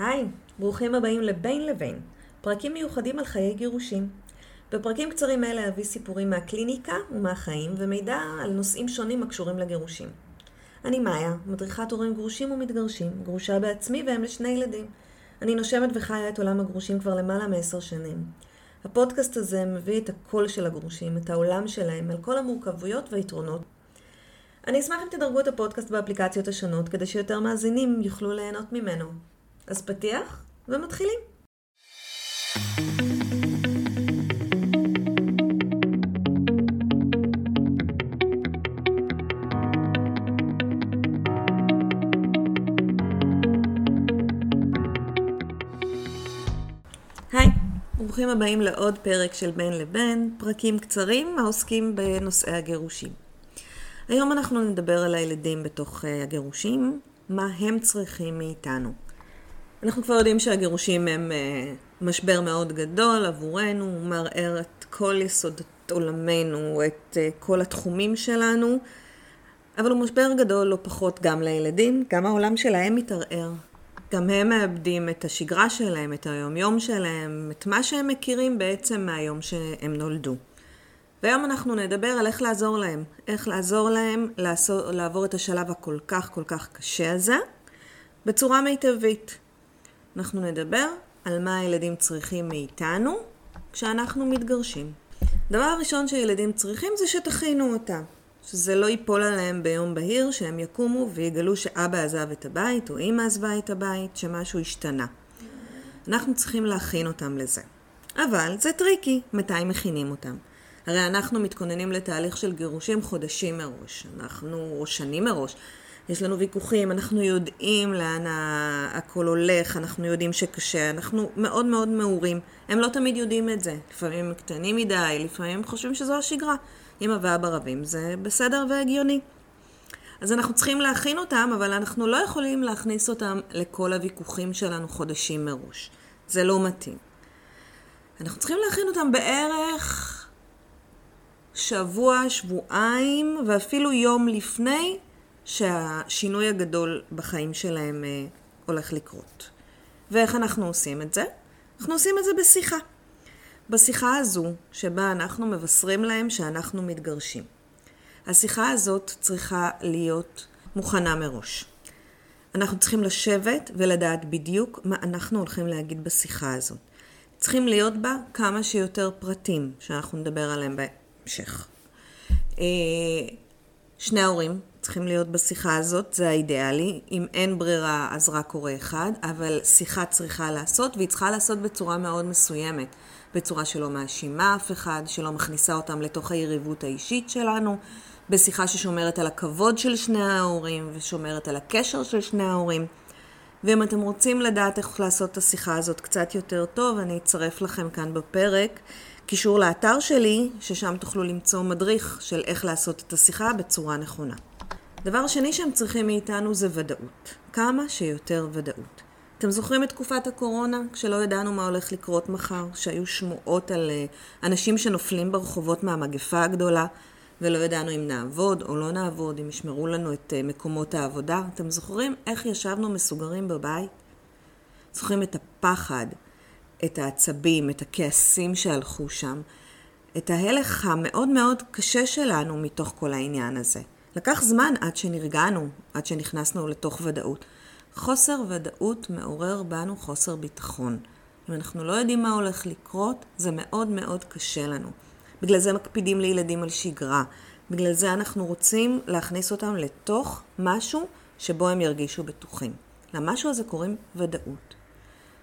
היי, ברוכים הבאים לבין לבין, פרקים מיוחדים על חיי גירושים. בפרקים קצרים אלה אביא סיפורים מהקליניקה ומהחיים ומידע על נושאים שונים הקשורים לגירושים. אני מאיה, מדריכת הורים גרושים ומתגרשים, גרושה בעצמי והם לשני ילדים. אני נושמת וחיה את עולם הגרושים כבר למעלה מעשר שנים. הפודקאסט הזה מביא את הקול של הגרושים, את העולם שלהם, על כל המורכבויות והיתרונות. אני אשמח אם תדרגו את הפודקאסט באפליקציות השונות, כדי שיותר מאזינים יוכלו ליהנות ממנו. אז פתיח, ומתחילים. ברוכים הבאים לעוד פרק של בין לבין, פרקים קצרים העוסקים בנושאי הגירושים. היום אנחנו נדבר על הילדים בתוך אה, הגירושים, מה הם צריכים מאיתנו. אנחנו כבר יודעים שהגירושים הם אה, משבר מאוד גדול עבורנו, הוא מערער את כל יסודות עולמנו, את אה, כל התחומים שלנו, אבל הוא משבר גדול לא פחות גם לילדים, גם העולם שלהם מתערער. גם הם מאבדים את השגרה שלהם, את היומיום שלהם, את מה שהם מכירים בעצם מהיום שהם נולדו. והיום אנחנו נדבר על איך לעזור להם, איך לעזור להם לעשור, לעבור את השלב הכל כך כל כך קשה הזה בצורה מיטבית. אנחנו נדבר על מה הילדים צריכים מאיתנו כשאנחנו מתגרשים. הדבר הראשון שילדים צריכים זה שתכינו אותם. שזה לא ייפול עליהם ביום בהיר, שהם יקומו ויגלו שאבא עזב את הבית או אמא עזבה את הבית, שמשהו השתנה. אנחנו צריכים להכין אותם לזה. אבל זה טריקי, מתי מכינים אותם. הרי אנחנו מתכוננים לתהליך של גירושים חודשים מראש, אנחנו, או שנים מראש. יש לנו ויכוחים, אנחנו יודעים לאן הכל הולך, אנחנו יודעים שקשה, אנחנו מאוד מאוד מעורים. הם לא תמיד יודעים את זה. לפעמים הם קטנים מדי, לפעמים הם חושבים שזו השגרה. אמא ואבא רבים, זה בסדר והגיוני. אז אנחנו צריכים להכין אותם, אבל אנחנו לא יכולים להכניס אותם לכל הוויכוחים שלנו חודשים מראש. זה לא מתאים. אנחנו צריכים להכין אותם בערך שבוע, שבועיים, ואפילו יום לפני שהשינוי הגדול בחיים שלהם אה, הולך לקרות. ואיך אנחנו עושים את זה? אנחנו עושים את זה בשיחה. בשיחה הזו, שבה אנחנו מבשרים להם שאנחנו מתגרשים. השיחה הזאת צריכה להיות מוכנה מראש. אנחנו צריכים לשבת ולדעת בדיוק מה אנחנו הולכים להגיד בשיחה הזאת. צריכים להיות בה כמה שיותר פרטים שאנחנו נדבר עליהם בהמשך. אה, שני ההורים צריכים להיות בשיחה הזאת, זה האידיאלי. אם אין ברירה, אז רק הורה אחד, אבל שיחה צריכה לעשות, והיא צריכה לעשות בצורה מאוד מסוימת. בצורה שלא מאשימה אף אחד, שלא מכניסה אותם לתוך היריבות האישית שלנו, בשיחה ששומרת על הכבוד של שני ההורים ושומרת על הקשר של שני ההורים. ואם אתם רוצים לדעת איך לעשות את השיחה הזאת קצת יותר טוב, אני אצרף לכם כאן בפרק קישור לאתר שלי, ששם תוכלו למצוא מדריך של איך לעשות את השיחה בצורה נכונה. דבר שני שהם צריכים מאיתנו זה ודאות. כמה שיותר ודאות. אתם זוכרים את תקופת הקורונה, כשלא ידענו מה הולך לקרות מחר, שהיו שמועות על אה, אנשים שנופלים ברחובות מהמגפה הגדולה, ולא ידענו אם נעבוד או לא נעבוד, אם ישמרו לנו את אה, מקומות העבודה. אתם זוכרים איך ישבנו מסוגרים בבית? זוכרים את הפחד, את העצבים, את הכעסים שהלכו שם, את ההלך המאוד מאוד קשה שלנו מתוך כל העניין הזה. לקח זמן עד שנרגענו, עד שנכנסנו לתוך ודאות. חוסר ודאות מעורר בנו חוסר ביטחון. אם אנחנו לא יודעים מה הולך לקרות, זה מאוד מאוד קשה לנו. בגלל זה מקפידים לילדים על שגרה. בגלל זה אנחנו רוצים להכניס אותם לתוך משהו שבו הם ירגישו בטוחים. למשהו הזה קוראים ודאות.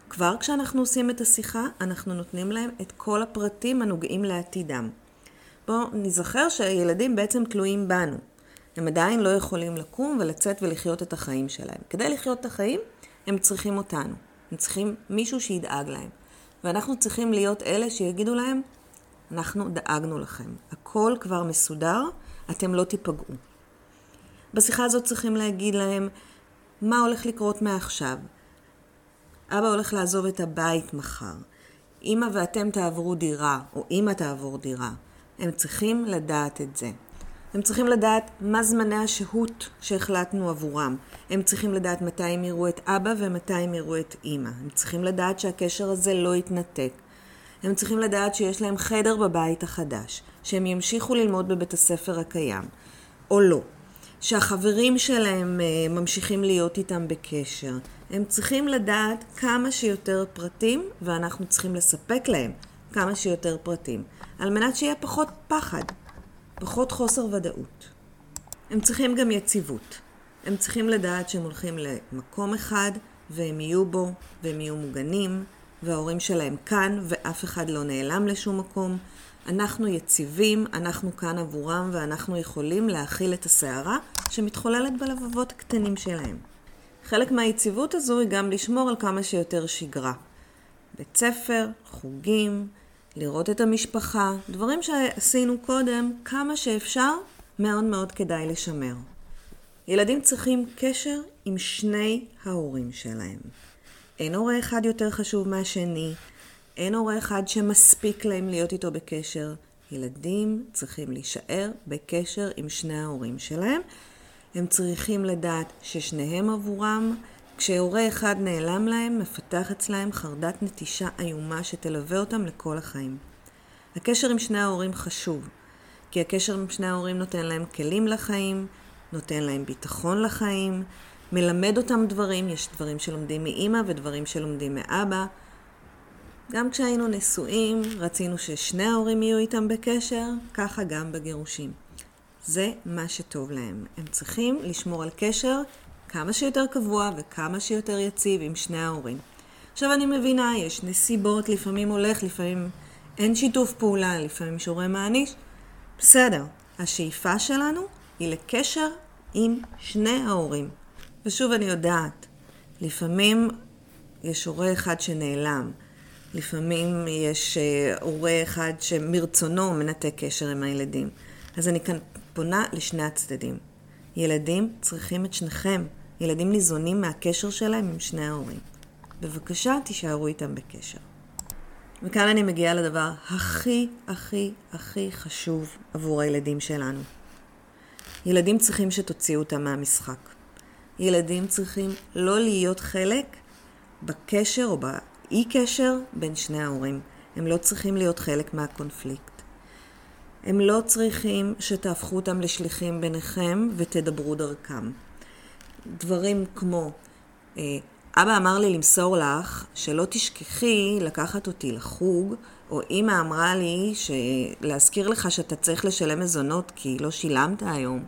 כבר כשאנחנו עושים את השיחה, אנחנו נותנים להם את כל הפרטים הנוגעים לעתידם. בואו נזכר שהילדים בעצם תלויים בנו. הם עדיין לא יכולים לקום ולצאת ולחיות את החיים שלהם. כדי לחיות את החיים, הם צריכים אותנו. הם צריכים מישהו שידאג להם. ואנחנו צריכים להיות אלה שיגידו להם, אנחנו דאגנו לכם. הכל כבר מסודר, אתם לא תיפגעו. בשיחה הזאת צריכים להגיד להם מה הולך לקרות מעכשיו. אבא הולך לעזוב את הבית מחר. אמא ואתם תעברו דירה, או אמא תעבור דירה. הם צריכים לדעת את זה. הם צריכים לדעת מה זמני השהות שהחלטנו עבורם. הם צריכים לדעת מתי הם יראו את אבא ומתי הם יראו את אימא. הם צריכים לדעת שהקשר הזה לא יתנתק. הם צריכים לדעת שיש להם חדר בבית החדש, שהם ימשיכו ללמוד בבית הספר הקיים, או לא. שהחברים שלהם אה, ממשיכים להיות איתם בקשר. הם צריכים לדעת כמה שיותר פרטים, ואנחנו צריכים לספק להם כמה שיותר פרטים, על מנת שיהיה פחות פחד, פחות חוסר ודאות. הם צריכים גם יציבות. הם צריכים לדעת שהם הולכים למקום אחד, והם יהיו בו, והם יהיו מוגנים, וההורים שלהם כאן, ואף אחד לא נעלם לשום מקום. אנחנו יציבים, אנחנו כאן עבורם, ואנחנו יכולים להכיל את הסערה שמתחוללת בלבבות הקטנים שלהם. חלק מהיציבות הזו היא גם לשמור על כמה שיותר שגרה. בית ספר, חוגים, לראות את המשפחה, דברים שעשינו קודם, כמה שאפשר, מאוד מאוד כדאי לשמר. ילדים צריכים קשר עם שני ההורים שלהם. אין הורה אחד יותר חשוב מהשני, אין הורה אחד שמספיק להם להיות איתו בקשר. ילדים צריכים להישאר בקשר עם שני ההורים שלהם. הם צריכים לדעת ששניהם עבורם. כשהורה אחד נעלם להם, מפתח אצלהם חרדת נטישה איומה שתלווה אותם לכל החיים. הקשר עם שני ההורים חשוב, כי הקשר עם שני ההורים נותן להם כלים לחיים, נותן להם ביטחון לחיים, מלמד אותם דברים, יש דברים שלומדים מאימא ודברים שלומדים מאבא. גם כשהיינו נשואים, רצינו ששני ההורים יהיו איתם בקשר, ככה גם בגירושים. זה מה שטוב להם. הם צריכים לשמור על קשר כמה שיותר קבוע וכמה שיותר יציב עם שני ההורים. עכשיו אני מבינה, יש נסיבות, לפעמים הולך, לפעמים אין שיתוף פעולה, לפעמים הורה מעניש. בסדר, השאיפה שלנו היא לקשר עם שני ההורים. ושוב אני יודעת, לפעמים יש הורה אחד שנעלם, לפעמים יש אה, הורה אחד שמרצונו מנתק קשר עם הילדים. אז אני כאן פונה לשני הצדדים. ילדים צריכים את שניכם. ילדים ניזונים מהקשר שלהם עם שני ההורים. בבקשה, תישארו איתם בקשר. וכאן אני מגיעה לדבר הכי, הכי, הכי חשוב עבור הילדים שלנו. ילדים צריכים שתוציאו אותם מהמשחק. ילדים צריכים לא להיות חלק בקשר או באי קשר בין שני ההורים. הם לא צריכים להיות חלק מהקונפליקט. הם לא צריכים שתהפכו אותם לשליחים ביניכם ותדברו דרכם. דברים כמו, אה, אבא אמר לי למסור לך שלא תשכחי לקחת אותי לחוג, או אמא אמרה לי להזכיר לך שאתה צריך לשלם מזונות כי לא שילמת היום.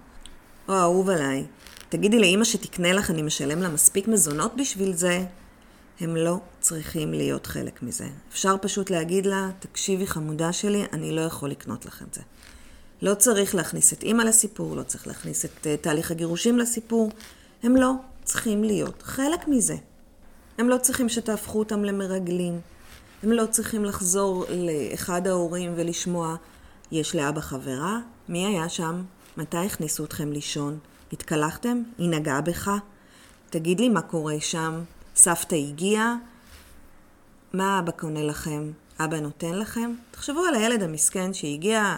או אהוב עליי, תגידי לאמא שתקנה לך, אני משלם לה מספיק מזונות בשביל זה. הם לא צריכים להיות חלק מזה. אפשר פשוט להגיד לה, תקשיבי חמודה שלי, אני לא יכול לקנות לך את זה. לא צריך להכניס את אימא לסיפור, לא צריך להכניס את uh, תהליך הגירושים לסיפור. הם לא צריכים להיות חלק מזה. הם לא צריכים שתהפכו אותם למרגלים. הם לא צריכים לחזור לאחד ההורים ולשמוע, יש לאבא חברה? מי היה שם? מתי הכניסו אתכם לישון? התקלחתם? היא נגעה בך? תגיד לי מה קורה שם. סבתא הגיעה? מה אבא קונה לכם? אבא נותן לכם? תחשבו על הילד המסכן שהגיע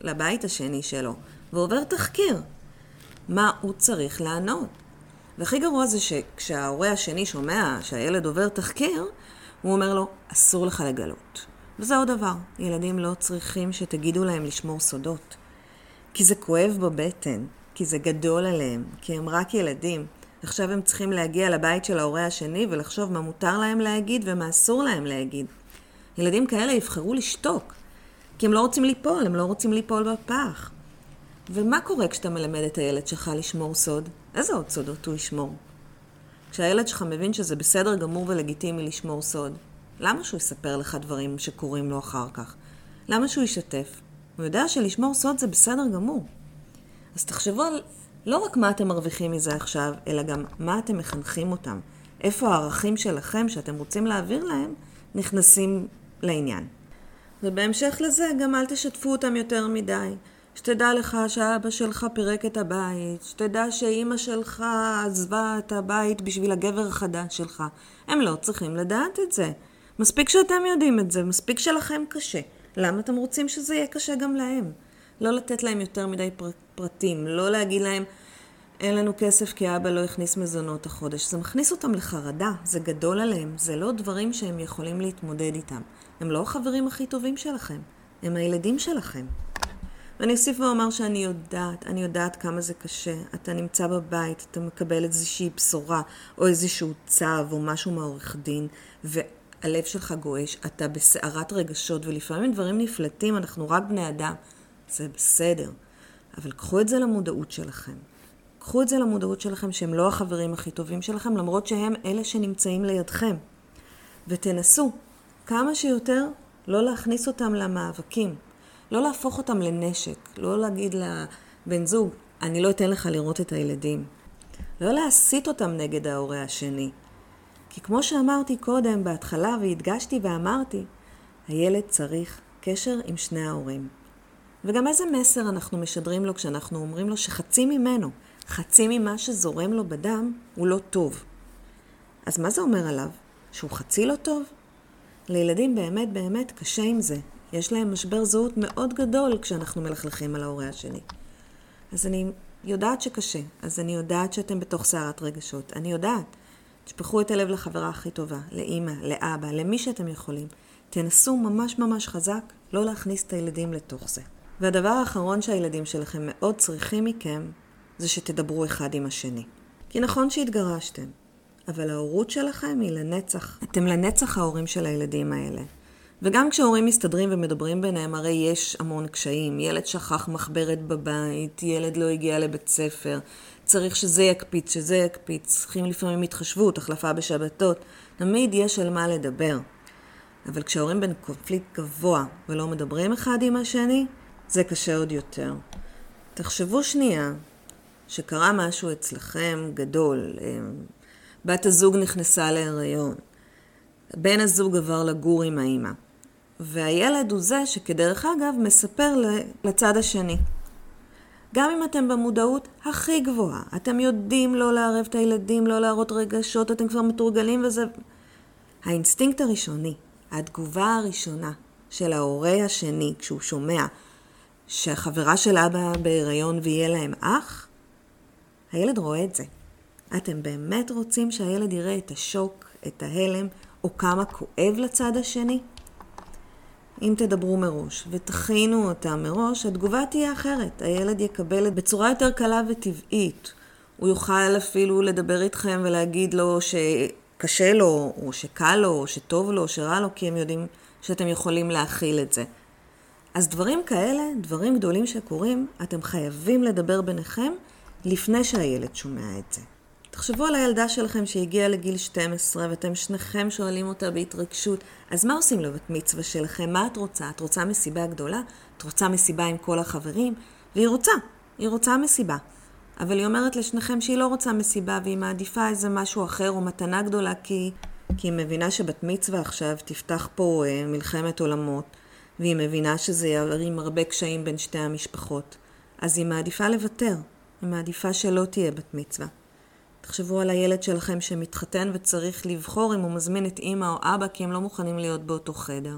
לבית השני שלו ועובר תחקיר. מה הוא צריך לענות? והכי גרוע זה שכשההורה השני שומע שהילד עובר תחקיר, הוא אומר לו, אסור לך לגלות. וזה עוד דבר, ילדים לא צריכים שתגידו להם לשמור סודות. כי זה כואב בבטן, כי זה גדול עליהם, כי הם רק ילדים. עכשיו הם צריכים להגיע לבית של ההורה השני ולחשוב מה מותר להם להגיד ומה אסור להם להגיד. ילדים כאלה יבחרו לשתוק, כי הם לא רוצים ליפול, הם לא רוצים ליפול בפח. ומה קורה כשאתה מלמד את הילד שלך לשמור סוד? איזה עוד סודות הוא ישמור? כשהילד שלך מבין שזה בסדר גמור ולגיטימי לשמור סוד, למה שהוא יספר לך דברים שקורים לו אחר כך? למה שהוא ישתף? הוא יודע שלשמור סוד זה בסדר גמור. אז תחשבו על לא רק מה אתם מרוויחים מזה עכשיו, אלא גם מה אתם מחנכים אותם. איפה הערכים שלכם שאתם רוצים להעביר להם נכנסים לעניין. ובהמשך לזה גם אל תשתפו אותם יותר מדי. שתדע לך שאבא שלך פירק את הבית, שתדע שאימא שלך עזבה את הבית בשביל הגבר החדש שלך. הם לא צריכים לדעת את זה. מספיק שאתם יודעים את זה, מספיק שלכם קשה. למה אתם רוצים שזה יהיה קשה גם להם? לא לתת להם יותר מדי פר, פרטים, לא להגיד להם, אין לנו כסף כי אבא לא הכניס מזונות החודש. זה מכניס אותם לחרדה, זה גדול עליהם, זה לא דברים שהם יכולים להתמודד איתם. הם לא החברים הכי טובים שלכם, הם הילדים שלכם. ואני אוסיף ואומר שאני יודעת, אני יודעת כמה זה קשה. אתה נמצא בבית, אתה מקבל איזושהי בשורה, או איזשהו צו, או משהו מעורך דין, והלב שלך גועש, אתה בסערת רגשות, ולפעמים דברים נפלטים, אנחנו רק בני אדם. זה בסדר. אבל קחו את זה למודעות שלכם. קחו את זה למודעות שלכם שהם לא החברים הכי טובים שלכם, למרות שהם אלה שנמצאים לידכם. ותנסו כמה שיותר לא להכניס אותם למאבקים. לא להפוך אותם לנשק, לא להגיד לבן זוג, אני לא אתן לך לראות את הילדים. לא להסית אותם נגד ההורה השני. כי כמו שאמרתי קודם, בהתחלה, והדגשתי ואמרתי, הילד צריך קשר עם שני ההורים. וגם איזה מסר אנחנו משדרים לו כשאנחנו אומרים לו שחצי ממנו, חצי ממה שזורם לו בדם, הוא לא טוב. אז מה זה אומר עליו? שהוא חצי לא טוב? לילדים באמת באמת קשה עם זה. יש להם משבר זהות מאוד גדול כשאנחנו מלכלכים על ההורה השני. אז אני יודעת שקשה, אז אני יודעת שאתם בתוך סערת רגשות, אני יודעת. תשפכו את הלב לחברה הכי טובה, לאימא, לאבא, למי שאתם יכולים. תנסו ממש ממש חזק לא להכניס את הילדים לתוך זה. והדבר האחרון שהילדים שלכם מאוד צריכים מכם, זה שתדברו אחד עם השני. כי נכון שהתגרשתם, אבל ההורות שלכם היא לנצח. אתם לנצח ההורים של הילדים האלה. וגם כשהורים מסתדרים ומדברים ביניהם, הרי יש המון קשיים. ילד שכח מחברת בבית, ילד לא הגיע לבית ספר, צריך שזה יקפיץ, שזה יקפיץ, צריכים לפעמים התחשבות, החלפה בשבתות. תמיד יש על מה לדבר. אבל כשההורים קונפליקט גבוה ולא מדברים אחד עם השני, זה קשה עוד יותר. תחשבו שנייה שקרה משהו אצלכם גדול, אה, בת הזוג נכנסה להיריון, בן הזוג עבר לגור עם האימא. והילד הוא זה שכדרך אגב מספר לצד השני. גם אם אתם במודעות הכי גבוהה, אתם יודעים לא לערב את הילדים, לא להראות רגשות, אתם כבר מתורגלים וזה... האינסטינקט הראשוני, התגובה הראשונה של ההורה השני כשהוא שומע שהחברה של אבא בהיריון ויהיה להם אח, הילד רואה את זה. אתם באמת רוצים שהילד יראה את השוק, את ההלם, או כמה כואב לצד השני? אם תדברו מראש ותכינו אותה מראש, התגובה תהיה אחרת. הילד יקבל את בצורה יותר קלה וטבעית. הוא יוכל אפילו לדבר איתכם ולהגיד לו שקשה לו, או שקל לו, או שטוב לו, או שרע לו, כי הם יודעים שאתם יכולים להכיל את זה. אז דברים כאלה, דברים גדולים שקורים, אתם חייבים לדבר ביניכם לפני שהילד שומע את זה. תחשבו על הילדה שלכם שהגיעה לגיל 12 ואתם שניכם שואלים אותה בהתרגשות, אז מה עושים לבת מצווה שלכם? מה את רוצה? את רוצה מסיבה גדולה? את רוצה מסיבה עם כל החברים? והיא רוצה, היא רוצה מסיבה. אבל היא אומרת לשניכם שהיא לא רוצה מסיבה והיא מעדיפה איזה משהו אחר או מתנה גדולה כי, כי היא מבינה שבת מצווה עכשיו תפתח פה אה, מלחמת עולמות והיא מבינה שזה ירים הרבה קשיים בין שתי המשפחות. אז היא מעדיפה לוותר, היא מעדיפה שלא תהיה בת מצווה. תחשבו על הילד שלכם שמתחתן וצריך לבחור אם הוא מזמין את אימא או אבא כי הם לא מוכנים להיות באותו חדר.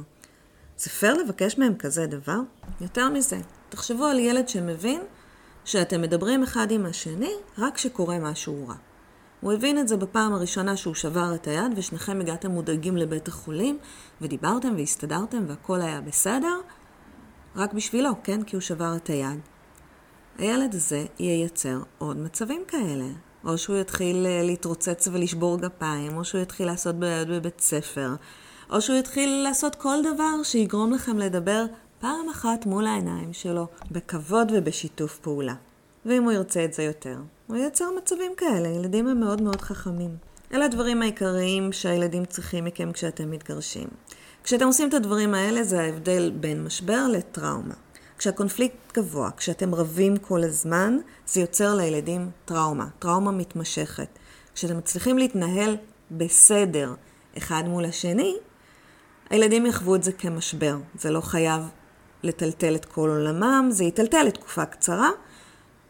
זה פייר לבקש מהם כזה דבר? יותר מזה, תחשבו על ילד שמבין שאתם מדברים אחד עם השני רק כשקורה משהו רע. הוא הבין את זה בפעם הראשונה שהוא שבר את היד ושניכם הגעתם מודאגים לבית החולים ודיברתם והסתדרתם והכל היה בסדר רק בשבילו, כן? כי הוא שבר את היד. הילד הזה ייצר עוד מצבים כאלה. או שהוא יתחיל אה, להתרוצץ ולשבור גפיים, או שהוא יתחיל לעשות בעיות בבית ספר, או שהוא יתחיל לעשות כל דבר שיגרום לכם לדבר פעם אחת מול העיניים שלו, בכבוד ובשיתוף פעולה. ואם הוא ירצה את זה יותר, הוא ייצר מצבים כאלה, ילדים הם מאוד מאוד חכמים. אלה הדברים העיקריים שהילדים צריכים מכם כשאתם מתגרשים. כשאתם עושים את הדברים האלה זה ההבדל בין משבר לטראומה. כשהקונפליקט גבוה, כשאתם רבים כל הזמן, זה יוצר לילדים טראומה, טראומה מתמשכת. כשאתם מצליחים להתנהל בסדר אחד מול השני, הילדים יחוו את זה כמשבר. זה לא חייב לטלטל את כל עולמם, זה יטלטל לתקופה קצרה,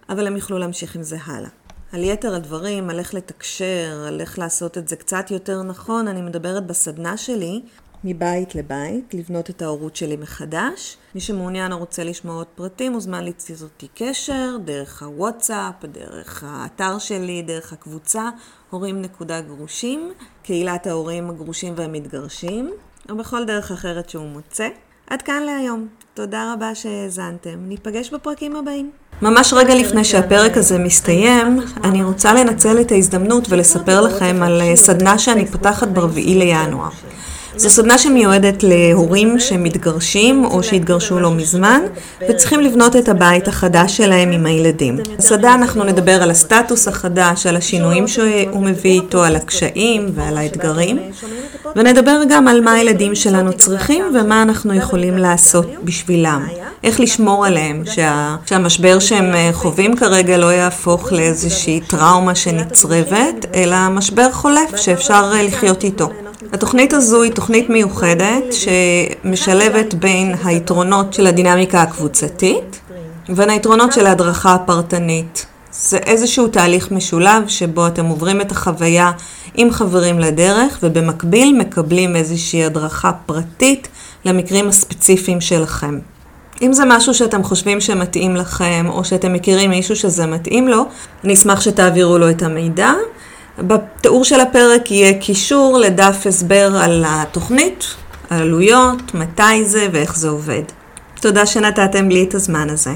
אבל הם יוכלו להמשיך עם זה הלאה. על יתר הדברים, על איך לתקשר, על איך לעשות את זה קצת יותר נכון, אני מדברת בסדנה שלי מבית לבית, לבנות את ההורות שלי מחדש. מי שמעוניין או רוצה לשמוע עוד פרטים, מוזמן ליצור אותי קשר, דרך הוואטסאפ, דרך האתר שלי, דרך הקבוצה, הורים נקודה גרושים, קהילת ההורים הגרושים והמתגרשים, או בכל דרך אחרת שהוא מוצא. עד כאן להיום. תודה רבה שהאזנתם. ניפגש בפרקים הבאים. ממש רגע לפני שהפרק הזה מסתיים, אני רוצה לנצל את ההזדמנות ולספר לכם על סדנה שאני פותחת ברביעי לינואר. זו סדנה שמיועדת להורים שמתגרשים או שהתגרשו לא מזמן וצריכים לבנות את הבית החדש שלהם עם הילדים. בסדנה אנחנו נדבר על הסטטוס החדש, על השינויים שהוא מביא איתו, על הקשיים ועל האתגרים ונדבר גם על מה הילדים שלנו צריכים ומה אנחנו יכולים לעשות בשבילם. איך לשמור עליהם, שה, שהמשבר שהם אה, חווים כרגע לא יהפוך לאיזושהי טראומה שנצרבת, אלא משבר חולף שאפשר אה, לחיות איתו. התוכנית הזו היא תוכנית מיוחדת שמשלבת בין היתרונות של הדינמיקה הקבוצתית ובין היתרונות של ההדרכה הפרטנית. זה איזשהו תהליך משולב שבו אתם עוברים את החוויה עם חברים לדרך ובמקביל מקבלים איזושהי הדרכה פרטית למקרים הספציפיים שלכם. אם זה משהו שאתם חושבים שמתאים לכם, או שאתם מכירים מישהו שזה מתאים לו, אני אשמח שתעבירו לו את המידע. בתיאור של הפרק יהיה קישור לדף הסבר על התוכנית, העלויות, מתי זה ואיך זה עובד. תודה שנתתם לי את הזמן הזה.